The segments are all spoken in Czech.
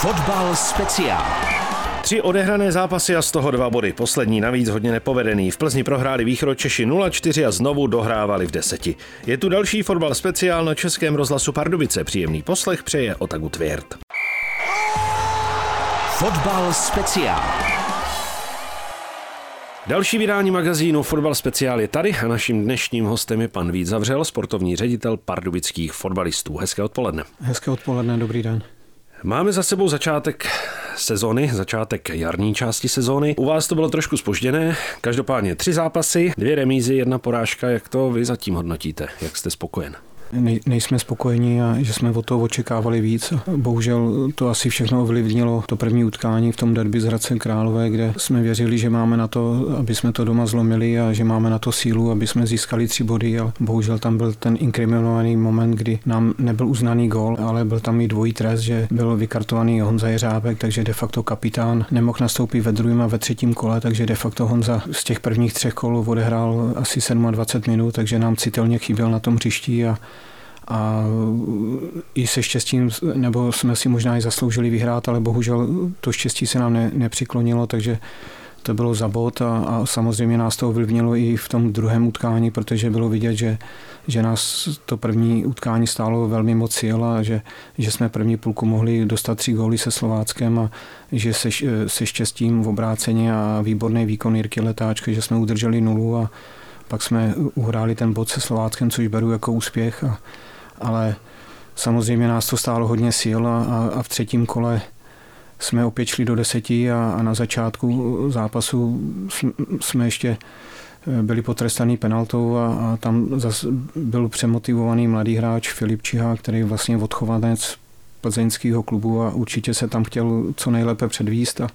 Fotbal speciál. Tři odehrané zápasy a z toho dva body. Poslední navíc hodně nepovedený. V Plzni prohráli Východočeši 0-4 a znovu dohrávali v deseti. Je tu další fotbal speciál na Českém rozhlasu Pardubice. Příjemný poslech přeje Otagu Tvěrt. Fotbal speciál. Další vydání magazínu Fotbal speciál je tady a naším dnešním hostem je pan Vít Zavřel, sportovní ředitel pardubických fotbalistů. Hezké odpoledne. Hezké odpoledne, dobrý den. Máme za sebou začátek sezony, začátek jarní části sezóny. U vás to bylo trošku spožděné, každopádně tři zápasy, dvě remízy, jedna porážka. Jak to vy zatím hodnotíte? Jak jste spokojen? Nej, nejsme spokojení a že jsme od toho očekávali víc. Bohužel to asi všechno ovlivnilo to první utkání v tom derby z Hradce Králové, kde jsme věřili, že máme na to, aby jsme to doma zlomili a že máme na to sílu, aby jsme získali tři body, ale bohužel tam byl ten inkriminovaný moment, kdy nám nebyl uznaný gol, ale byl tam i dvojí trest, že byl vykartovaný Honza Jeřábek, takže de facto kapitán nemohl nastoupit ve druhém a ve třetím kole, takže de facto Honza z těch prvních třech kol odehrál asi 27 minut, takže nám citelně chyběl na tom hřišti a a i se štěstím, nebo jsme si možná i zasloužili vyhrát, ale bohužel to štěstí se nám ne, nepřiklonilo, takže to bylo za bod a, a samozřejmě nás to ovlivnilo i v tom druhém utkání, protože bylo vidět, že, že nás to první utkání stálo velmi moc sil a že, že jsme první půlku mohli dostat tři góly se Slováckem a že se, se štěstím v obráceně a výborný výkon Jirky Letáčky, že jsme udrželi nulu a pak jsme uhráli ten bod se Slováckem, což beru jako úspěch a, ale samozřejmě nás to stálo hodně sil a, a v třetím kole jsme opět šli do deseti a, a na začátku zápasu jsme ještě eh, byli potrestaný penaltou a, a tam zase byl přemotivovaný mladý hráč Filip Čiha, který je vlastně odchovanec plzeňského klubu a určitě se tam chtěl co nejlépe předvíst, a,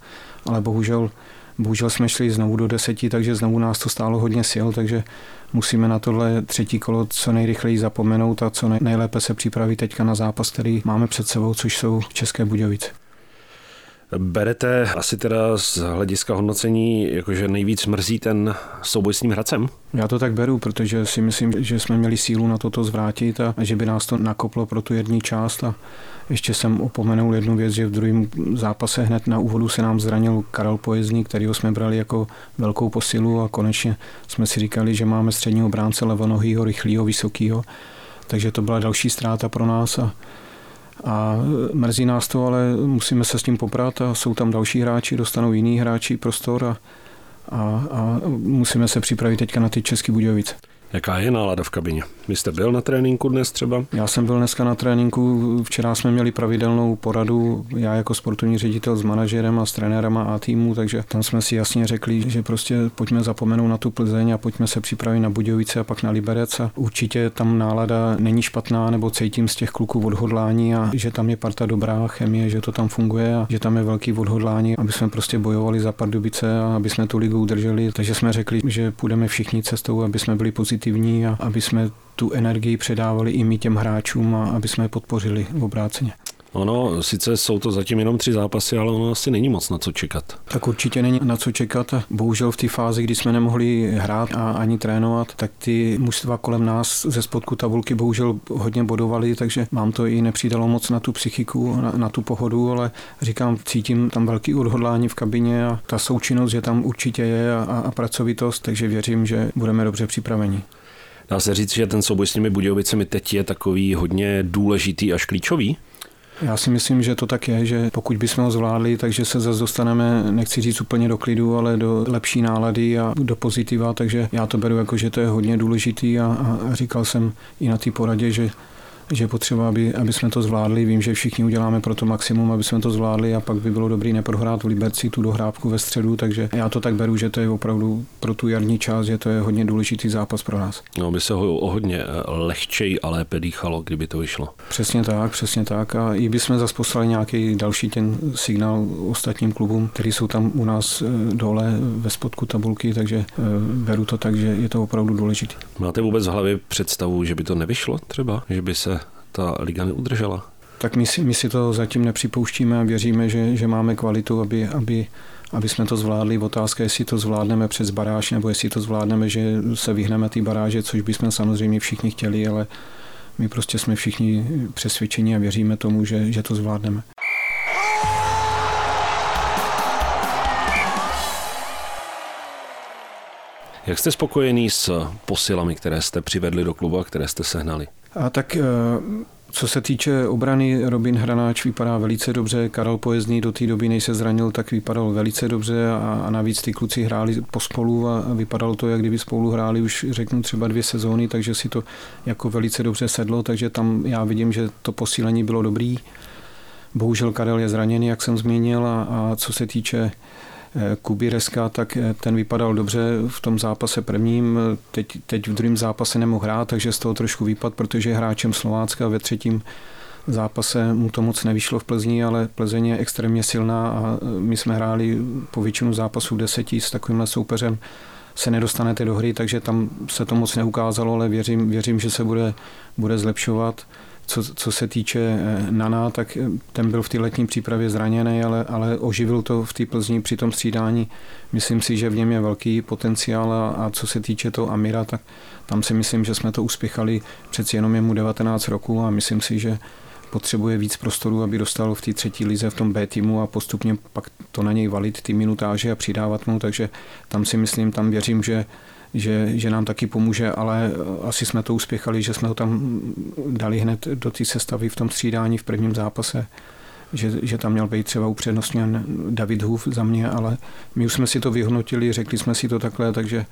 ale bohužel Bohužel jsme šli znovu do deseti, takže znovu nás to stálo hodně sil, takže musíme na tohle třetí kolo co nejrychleji zapomenout a co nejlépe se připravit teďka na zápas, který máme před sebou, což jsou České Budějovice. Berete asi teda z hlediska hodnocení, jakože nejvíc mrzí ten souboj s tím Hradcem? Já to tak beru, protože si myslím, že jsme měli sílu na toto zvrátit a že by nás to nakoplo pro tu jední část a ještě jsem opomenul jednu věc, že v druhém zápase hned na úvodu se nám zranil Karel Pojezdní, kterýho jsme brali jako velkou posilu a konečně jsme si říkali, že máme středního bránce levonohýho, rychlýho, vysokýho, takže to byla další ztráta pro nás a a mrzí nás to, ale musíme se s tím poprat a jsou tam další hráči, dostanou jiný hráči prostor a, a, a musíme se připravit teďka na ty České Budějovice. Jaká je nálada v kabině? Vy jste byl na tréninku dnes třeba? Já jsem byl dneska na tréninku. Včera jsme měli pravidelnou poradu, já jako sportovní ředitel s manažerem a s trenérama a týmu, takže tam jsme si jasně řekli, že prostě pojďme zapomenout na tu Plzeň a pojďme se připravit na Budějovice a pak na Liberec. A určitě tam nálada není špatná, nebo cítím z těch kluků odhodlání a že tam je parta dobrá chemie, že to tam funguje a že tam je velký odhodlání, aby jsme prostě bojovali za Pardubice a aby jsme tu ligu udrželi. Takže jsme řekli, že půjdeme všichni cestou, aby jsme byli pozitivní pozitivní a aby jsme tu energii předávali i my těm hráčům a aby jsme je podpořili v obráceně. Ono, sice jsou to zatím jenom tři zápasy, ale ono asi není moc na co čekat. Tak určitě není na co čekat. Bohužel v té fázi, kdy jsme nemohli hrát a ani trénovat, tak ty mužstva kolem nás ze spodku tabulky bohužel hodně bodovali, takže mám to i nepřidalo moc na tu psychiku, na, na tu pohodu, ale říkám, cítím tam velký odhodlání v kabině a ta součinnost, že tam určitě je a, a pracovitost, takže věřím, že budeme dobře připraveni. Dá se říct, že ten souboj s těmi Budějovicemi teď je takový hodně důležitý až klíčový? Já si myslím, že to tak je, že pokud bychom ho zvládli, takže se zase dostaneme, nechci říct úplně do klidu, ale do lepší nálady a do pozitiva, takže já to beru jako, že to je hodně důležitý a, a říkal jsem i na té poradě, že že je potřeba, aby, aby jsme to zvládli. Vím, že všichni uděláme pro to maximum, aby jsme to zvládli a pak by bylo dobré neprohrát v Liberci tu dohrávku ve středu, takže já to tak beru, že to je opravdu pro tu jarní část, že to je hodně důležitý zápas pro nás. No, by se ho o hodně eh, lehčej a lépe dýchalo, kdyby to vyšlo. Přesně tak, přesně tak. A i bychom zase poslali nějaký další ten signál ostatním klubům, který jsou tam u nás eh, dole ve spodku tabulky, takže eh, beru to tak, že je to opravdu důležité. Máte vůbec v hlavě představu, že by to nevyšlo třeba, že by se ta liga neudržela. Tak my si, my si to zatím nepřipouštíme a věříme, že, že máme kvalitu, aby, aby, aby jsme to zvládli. Otázka, jestli to zvládneme přes baráž, nebo jestli to zvládneme, že se vyhneme té baráže, což bychom samozřejmě všichni chtěli, ale my prostě jsme všichni přesvědčeni a věříme tomu, že, že to zvládneme. Jak jste spokojený s posilami, které jste přivedli do klubu a které jste sehnali? A tak eh, co se týče obrany, Robin Hranáč vypadá velice dobře, Karel Pojezdný do té doby, než se zranil, tak vypadal velice dobře a, a navíc ty kluci hráli pospolu a, vypadalo to, jak kdyby spolu hráli už řeknu třeba dvě sezóny, takže si to jako velice dobře sedlo, takže tam já vidím, že to posílení bylo dobrý. Bohužel Karel je zraněný, jak jsem zmínil, a, a co se týče Kubireska, tak eh, ten vypadal dobře v tom zápase prvním. Teď, teď v druhém zápase nemohl hrát, takže z toho trošku výpad, protože je hráčem Slovácka ve třetím zápase mu to moc nevyšlo v Plzni, ale Plzeň je extrémně silná a eh, my jsme hráli po většinu zápasů deseti s takovýmhle soupeřem se nedostanete do hry, takže tam se to moc neukázalo, ale věřím, věřím že se bude, bude zlepšovat. Co, co se týče eh, Nana, tak eh, ten byl v té letní přípravě zraněný, ale, ale oživil to v té Plzni při tom střídání. Myslím si, že v něm je velký potenciál a, a co se týče toho Amira, tak tam si myslím, že jsme to uspěchali přeci jenom jemu 19 roku a myslím si, že potřebuje víc prostoru, aby dostal v té třetí lize v tom B týmu a postupně pak to na něj valit ty minutáže a přidávat mu, takže tam si myslím, tam věřím, že že, že nám taky pomůže, ale asi jsme to uspěchali, že jsme ho tam dali hned do té sestavy v tom střídání v prvním zápase. Že, že tam měl být třeba upřednostněn David Huf za mě, ale my už jsme si to vyhodnotili, řekli jsme si to takhle, takže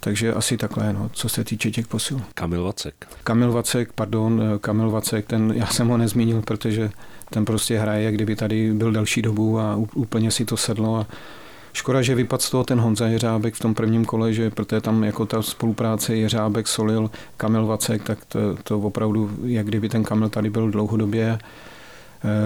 takže asi takhle, no, co se týče těch posil. Kamil Vacek. Kamil Vacek, pardon, Kamil Vacek, ten, já jsem ho nezmínil, protože ten prostě hraje, jak kdyby tady byl delší dobu a úplně si to sedlo a Škoda, že vypadl z toho ten Honza Jeřábek v tom prvním kole, že protože tam jako ta spolupráce Jeřábek, Solil, Kamil Vacek, tak to, to opravdu, jak kdyby ten Kamil tady byl dlouhodobě,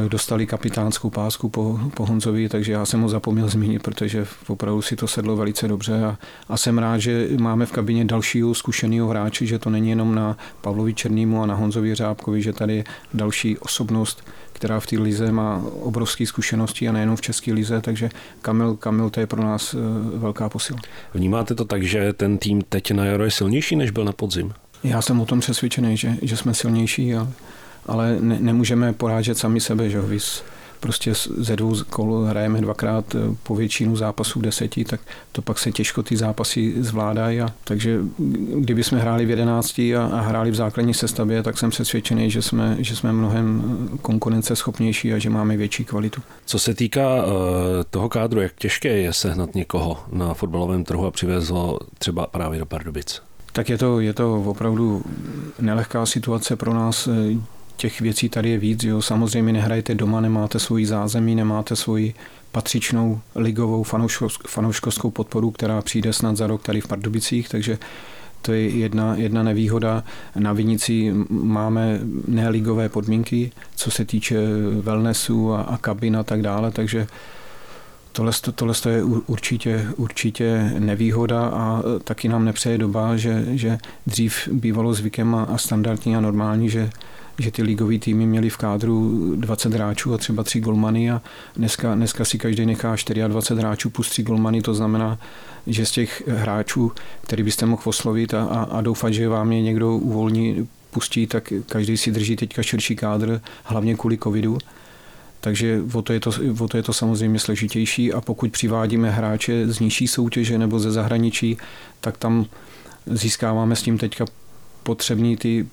dostali kapitánskou pásku po, po Honzovi, takže já jsem ho zapomněl zmínit, protože opravdu si to sedlo velice dobře a, a jsem rád, že máme v kabině dalšího zkušeného hráče, že to není jenom na Pavlovi Černýmu a na Honzovi Řábkovi, že tady je další osobnost, která v té lize má obrovské zkušenosti a nejenom v české lize, takže Kamil, Kamil to je pro nás eh, velká posila. Vnímáte to tak, že ten tým teď na jaro je silnější, než byl na podzim? Já jsem o tom přesvědčený, že, že jsme silnější, ale, ale ne, nemůžeme porážet sami sebe, že Vys, prostě ze dvou kol hrajeme dvakrát eh, po většinu zápasů deseti, tak to pak se těžko ty zápasy zvládají. A, takže kdyby jsme hráli v jedenácti a, a hráli v základní sestavě, tak jsem přesvědčený, že jsme, že jsme mnohem eh, konkurenceschopnější a že máme větší kvalitu. Co se týká uh, toho kádru, jak těžké je sehnat někoho na fotbalovém trhu a přivez ho třeba právě do Pardubic? Tak je to, je to opravdu nelehká situace pro nás těch věcí tady je víc. Jo. Samozřejmě nehrajete doma, nemáte svoji zázemí, nemáte svoji patřičnou ligovou fanouškovskou podporu, která přijde snad za rok tady v Pardubicích, takže to je jedna, jedna nevýhoda. Na Vinici máme neligové podmínky, co se týče wellnessu a, a kabin a tak dále, takže Tohle, tohle je určitě, určitě nevýhoda a taky nám nepřeje doba, že, že dřív bývalo zvykem a, a standardní a normální, že že ty lígové týmy měly v kádru 20 hráčů a třeba 3 golmany a dneska, dneska si každý nechá 24 hráčů plus 3 golmany, to znamená, že z těch hráčů, který byste mohl oslovit a, a, a doufat, že vám je někdo uvolní, pustí, tak každý si drží teďka širší kádr, hlavně kvůli covidu. Takže o to, je to, o to je to samozřejmě složitější a pokud přivádíme hráče z nižší soutěže nebo ze zahraničí, tak tam získáváme s tím teďka potřební ty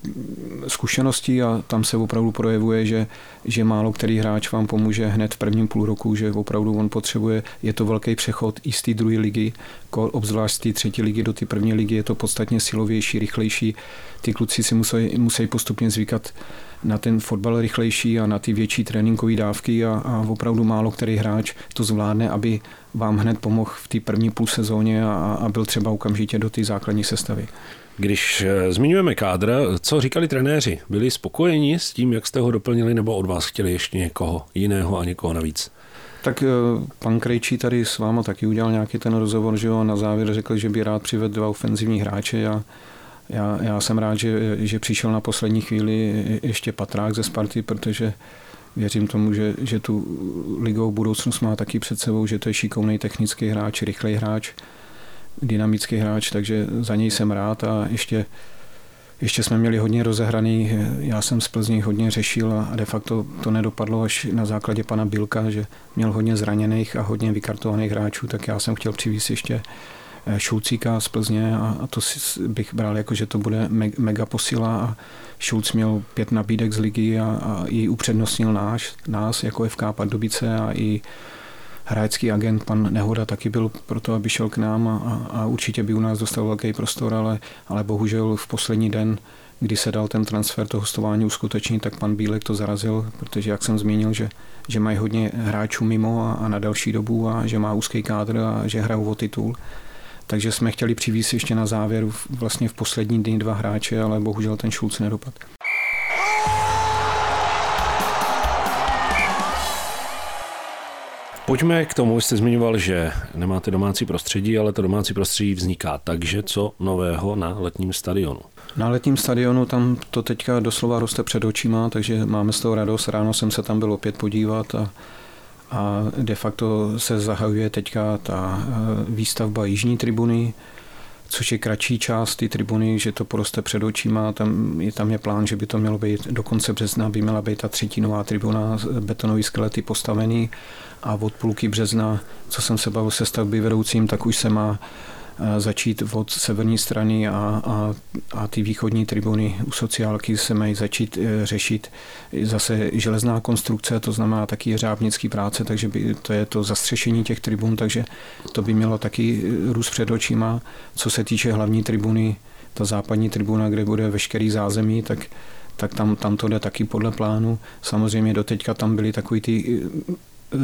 zkušenosti a tam se opravdu projevuje, že, že málo který hráč vám pomůže hned v prvním půl roku, že opravdu on potřebuje, je to velký přechod i z té druhé ligy, obzvlášť z té třetí ligy do té první ligy, je to podstatně silovější, rychlejší. Ty kluci si musí, musí postupně zvykat na ten fotbal rychlejší a na ty větší tréninkové dávky a, a opravdu málo který hráč to zvládne, aby vám hned pomohl v té první půl sezóně a, a byl třeba okamžitě do té základní sestavy. Když eh, zmiňujeme kádr, co říkali trenéři? Byli spokojeni s tím, jak jste ho doplnili, nebo od vás chtěli ještě někoho jiného a někoho navíc? Tak eh, pan Krejčí tady s váma taky udělal nějaký ten rozhovor, že jo, na závěr řekl, že by rád přivedl dva ofenzivní hráče a já, já jsem rád, že, že přišel na poslední chvíli ještě Patrák ze Sparty, protože věřím tomu, že, že tu ligovou budoucnost má taky před sebou, že to je šikovný technický hráč, rychlej hráč, dynamický hráč, takže za něj jsem rád a ještě, ještě jsme měli hodně rozehraný, já jsem z Plzní hodně řešil a de facto to nedopadlo až na základě pana Bilka, že měl hodně zraněných a hodně vykartovaných hráčů, tak já jsem chtěl přivést ještě Šulcíka z Plzně a, a to si, bych bral jako, že to bude me, mega posila a Šulc měl pět nabídek z ligy a, a i upřednostnil náš, nás jako FK Pardubice a i hráčský agent, pan Nehoda, taky byl pro to, aby šel k nám a, a, určitě by u nás dostal velký prostor, ale, ale bohužel v poslední den kdy se dal ten transfer, to hostování uskutečnit, tak pan Bílek to zarazil, protože jak jsem zmínil, že, že mají hodně hráčů mimo a, a na další dobu a že má úzký kádr a že hrajou o titul. Takže jsme chtěli přivízt ještě na závěr vlastně v poslední dny dva hráče, ale bohužel ten Šulc nedopad. Pojďme k tomu, jste zmiňoval, že nemáte domácí prostředí, ale to domácí prostředí vzniká. Takže co nového na letním stadionu? Na letním stadionu tam to teďka doslova roste před očima, takže máme z toho radost. Ráno jsem se tam byl opět podívat a, a de facto se zahajuje teďka ta e, výstavba jižní tribuny, což je kratší část ty tribuny, že to poroste před očima. Tam je, tam je plán, že by to mělo být do konce března, by měla být ta třetí nová tribuna, betonový skelety postavený a od půlky března, co jsem se bavil se stavby vedoucím, tak už se má začít od severní strany a, a, a ty východní tribuny u sociálky se mají začít eh, řešit zase železná konstrukce, to znamená taky řábnický práce, takže by, to je to zastřešení těch tribun, takže to by mělo taky eh, růst před očima. Co se týče hlavní tribuny, ta západní tribuna, kde bude veškerý zázemí, tak tak tam, tam to jde taky podle plánu. Samozřejmě doteďka tam byly takový ty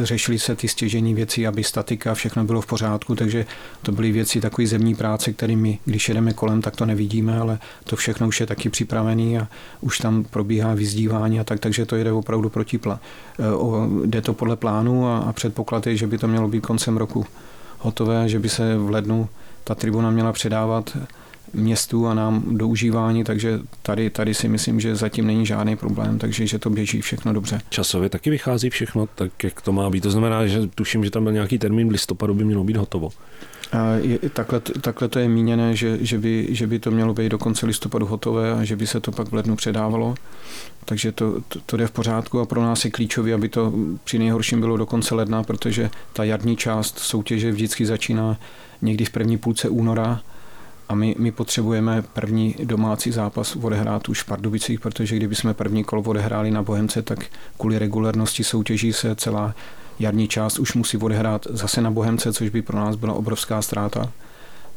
řešily se ty stěžení věci, aby statika, všechno bylo v pořádku, takže to byly věci takové zemní práce, které když jedeme kolem, tak to nevidíme, ale to všechno už je taky připravený a už tam probíhá vyzdívání a tak, takže to jde opravdu proti plá. E, jde to podle plánu a, a předpoklad je, že by to mělo být koncem roku hotové, že by se v lednu ta tribuna měla předávat městu a nám do užívání, takže tady, tady si myslím, že zatím není žádný problém, takže že to běží všechno dobře. Časově taky vychází všechno tak, jak to má být. To znamená, že tuším, že tam byl nějaký termín v listopadu, by mělo být hotovo. Je, takhle, takhle to je míněné, že, že, by, že by to mělo být do konce listopadu hotové a že by se to pak v lednu předávalo. Takže to, to, to jde v pořádku a pro nás je klíčové, aby to při nejhorším bylo do konce ledna, protože ta jarní část soutěže vždycky začíná někdy v první půlce února a my, my potřebujeme první domácí zápas odehrát už v Pardubicích, protože kdyby jsme první kolo odehráli na Bohemce, tak kvůli regulérnosti soutěží se celá jarní část už musí odehrát zase na Bohemce, což by pro nás byla obrovská ztráta.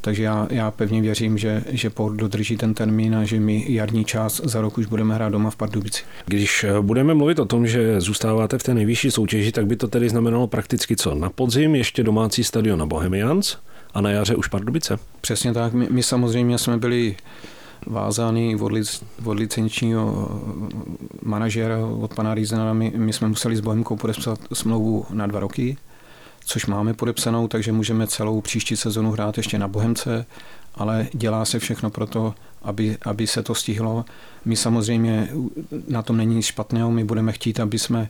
Takže já, já pevně věřím, že, že Port dodrží ten termín a že my jarní čas za rok už budeme hrát doma v Pardubici. Když eh, budeme mluvit o tom, že zůstáváte v té nejvyšší soutěži, tak by to tedy znamenalo prakticky co? Na podzim ještě domácí stadion na Bohemians, a na jaře už Pardubice. Přesně tak. My, my samozřejmě jsme byli vázány od, lic, od licenčního manažera, od pana Rizena. My, my jsme museli s Bohemkou podepsat smlouvu na dva roky, což máme podepsanou, takže můžeme celou příští sezonu hrát ještě na Bohemce, ale dělá se všechno pro to, aby, aby se to stihlo. My samozřejmě na tom není nic špatného, my budeme chtít, aby jsme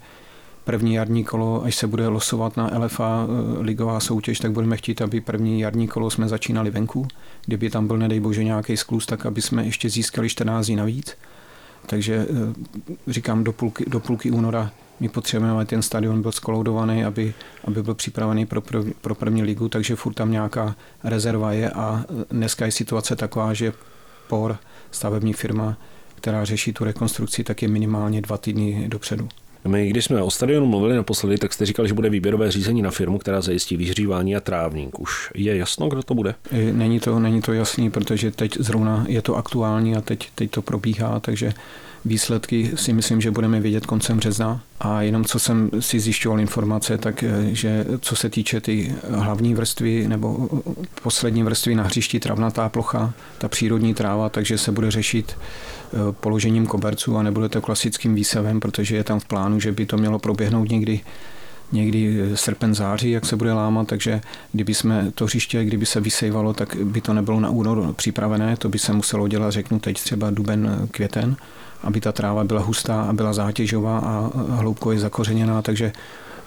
první jarní kolo, až se bude losovat na LFA eh, ligová soutěž, tak budeme chtít, aby první jarní kolo jsme začínali venku. Kdyby tam byl, nedej bože, nějaký sklus, tak aby jsme ještě získali 14 dní navíc. Takže eh, říkám, do půlky, do půlky února my potřebujeme, aby ten stadion byl skoloudovaný, aby, aby byl připravený pro, pro, pro první ligu, takže furt tam nějaká rezerva je a eh, dneska je situace taková, že POR, stavební firma, která řeší tu rekonstrukci, tak je minimálně dva týdny dopředu. My, když jsme o stadionu mluvili naposledy, tak jste říkal, že bude výběrové řízení na firmu, která zajistí vyhřívání a trávník. Už je jasno, kdo to bude? Není to, není to jasný, protože teď zrovna je to aktuální a teď, teď to probíhá, takže výsledky si myslím, že budeme vědět koncem března. A jenom co jsem si zjišťoval informace, tak eh, že co se týče ty hlavní vrstvy nebo poslední vrstvy na hřišti travnatá plocha, ta přírodní tráva, takže se bude řešit eh, položením koberců a nebude to klasickým výsevem, protože je tam v plánu, že by to mělo proběhnout někdy někdy srpen, září, jak se bude lámat, takže kdyby jsme to hřiště, kdyby se vysejvalo, tak by to nebylo na únor připravené, to by se muselo dělat, řeknu teď třeba duben, květen, aby ta tráva byla hustá a byla zátěžová a hloubkově zakořeněná, takže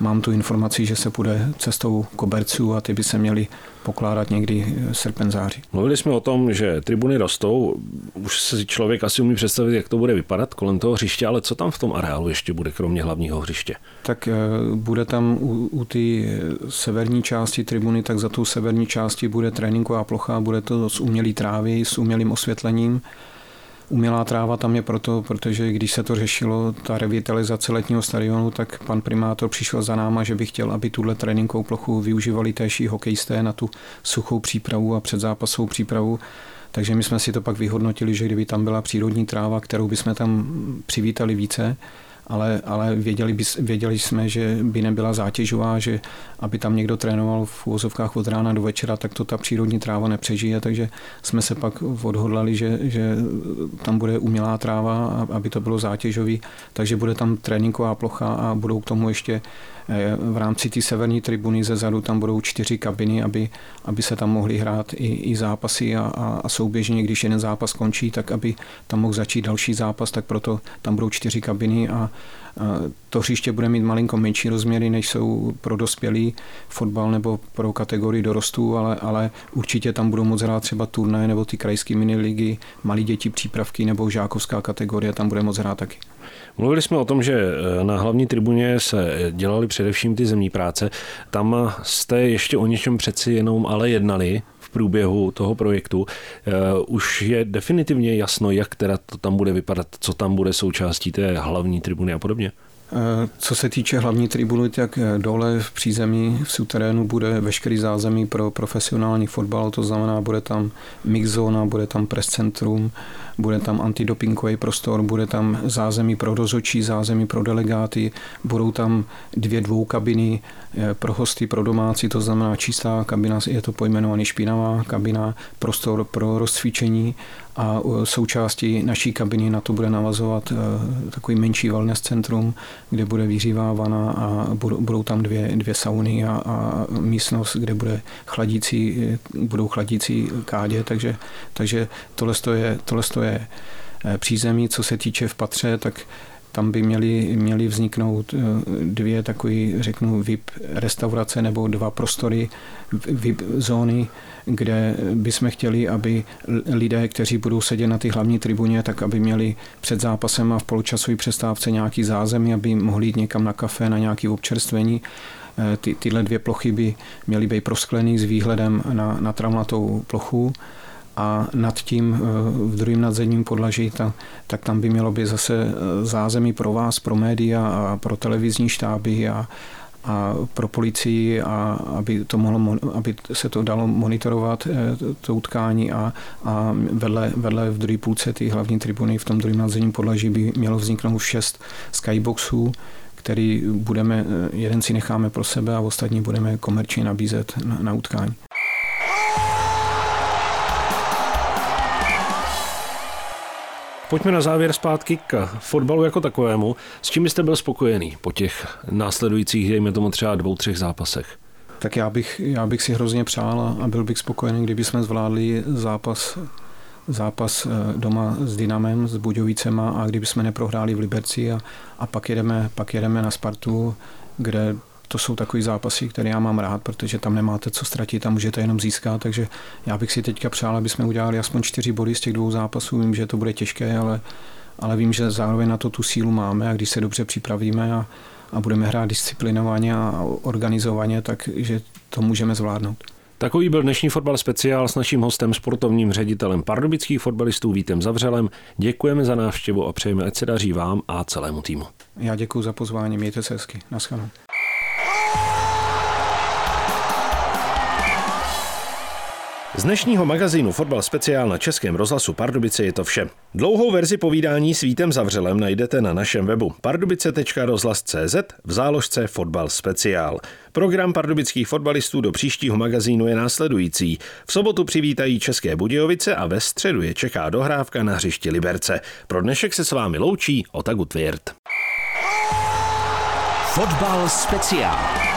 mám tu informaci, že se půjde cestou koberců a ty by se měly pokládat někdy srpen září. Mluvili jsme o tom, že tribuny rostou, už si člověk asi umí představit, jak to bude vypadat kolem toho hřiště, ale co tam v tom areálu ještě bude, kromě hlavního hřiště? Tak eh, bude tam u, u té severní části tribuny, tak za tou severní části bude tréninková plocha, bude to z umělý trávy, s umělým osvětlením. Umělá tráva tam je proto, protože když se to řešilo, ta revitalizace letního stadionu, tak pan primátor přišel za náma, že by chtěl, aby tuhle tréninkovou plochu využívali též hokejisté na tu suchou přípravu a předzápasovou přípravu. Takže my jsme si to pak vyhodnotili, že kdyby tam byla přírodní tráva, kterou bychom tam přivítali více, ale, ale věděli, by, věděli jsme, že by nebyla zátěžová, že aby tam někdo trénoval v úvozovkách od rána do večera, tak to ta přírodní tráva nepřežije, takže jsme se pak odhodlali, že, že tam bude umělá tráva, aby to bylo zátěžový, takže bude tam tréninková plocha a budou k tomu ještě eh, v rámci té severní tribuny ze zadu tam budou čtyři kabiny, aby, aby se tam mohly hrát i, i zápasy a, a, a souběžně, když jeden zápas končí, tak aby tam mohl začít další zápas, tak proto tam budou čtyři kabiny a to hřiště bude mít malinko menší rozměry, než jsou pro dospělý fotbal nebo pro kategorii dorostů, ale, ale určitě tam budou moc hrát třeba turné nebo ty krajské miniligy, malí děti přípravky nebo žákovská kategorie, tam bude moc hrát taky. Mluvili jsme o tom, že eh, na hlavní tribuně se dělali především ty zemní práce. Tam jste ještě o něčem přeci jenom ale jednali průběhu toho projektu. Eh, už je definitivně jasno, jak teda to tam bude vypadat, co tam bude součástí té hlavní tribuny a podobně? Co se týče hlavní tribuny, tak dole v přízemí, v suterénu bude veškerý zázemí pro profesionální fotbal, to znamená, bude tam mix zóna, bude tam press centrum, bude tam antidopingový prostor, bude tam zázemí pro rozhodčí, zázemí pro delegáty, budou tam dvě dvou kabiny eh, pro hosty, pro domácí, to znamená čistá kabina, je to pojmenovaný špinavá kabina, prostor pro rozcvičení a součástí naší kabiny na to bude navazovat eh, takový menší wellness centrum, kde bude vyřívávána a budou tam dvě, dvě sauny a, a místnost, kde bude chladící, budou chladící kádě, takže, takže tohle je, tohle je eh, přízemí, co se týče v patře, tak tam by měly, měly vzniknout eh, dvě takové, řeknu, VIP restaurace nebo dva prostory, VIP zóny, kde bychom chtěli, aby lidé, kteří budou sedět na ty hlavní tribuně, tak aby měli před zápasem a v poločasové přestávce nějaký zázemí, aby mohli jít někam na kafe, na nějaké občerstvení. Eh, ty, tyhle dvě plochy by měly být prosklený s výhledem na, na travnatou plochu a nad tím eh, v druhém nadzemním podlaží, ta, tak tam by mělo být zase eh, zázemí pro vás, pro média a pro televizní štáby a, a pro policii, a aby, to mohlo, aby se to dalo monitorovat, eh, to utkání a, a vedle, vedle v druhé půlce ty hlavní tribuny v tom druhém nadzemním podlaží by mělo vzniknout šest skyboxů, který budeme, jeden si necháme pro sebe a ostatní budeme komerčně nabízet na, na utkání. Pojďme na závěr zpátky k fotbalu jako takovému. S čím jste byl spokojený po těch následujících, dejme tomu třeba dvou, třech zápasech? Tak já bych, já bych si hrozně přál a byl bych spokojený, kdyby jsme zvládli zápas zápas eh, doma s Dynamem, s Budějovicema a kdyby jsme neprohráli v Liberci a, a pak, jedeme, pak jedeme na Spartu, kde to jsou takový zápasy, které já mám rád, protože tam nemáte co ztratit a můžete jenom získat, takže já bych si teďka přál, aby jsme udělali aspoň čtyři body z těch dvou zápasů. Vím, že to bude těžké, ale, ale vím, že zároveň na to tu sílu máme a když se dobře připravíme a, a budeme hrát disciplinovaně a organizovaně, takže to můžeme zvládnout. Takový byl dnešní fotbal speciál s naším hostem, sportovním ředitelem pardubických fotbalistů Vítem Zavřelem. Děkujeme za návštěvu a přejeme, ať se daří vám a celému týmu. Já děkuji za pozvání, mějte se hezky. Naschledanou. Z dnešního magazínu Fotbal speciál na Českém rozhlasu Pardubice je to vše. Dlouhou verzi povídání s Vítem Zavřelem najdete na našem webu pardubice.rozhlas.cz v záložce Fotbal speciál. Program pardubických fotbalistů do příštího magazínu je následující. V sobotu přivítají České Budějovice a ve středu je čeká dohrávka na hřišti Liberce. Pro dnešek se s vámi loučí Otagu Tvěrt. Fotbal speciál.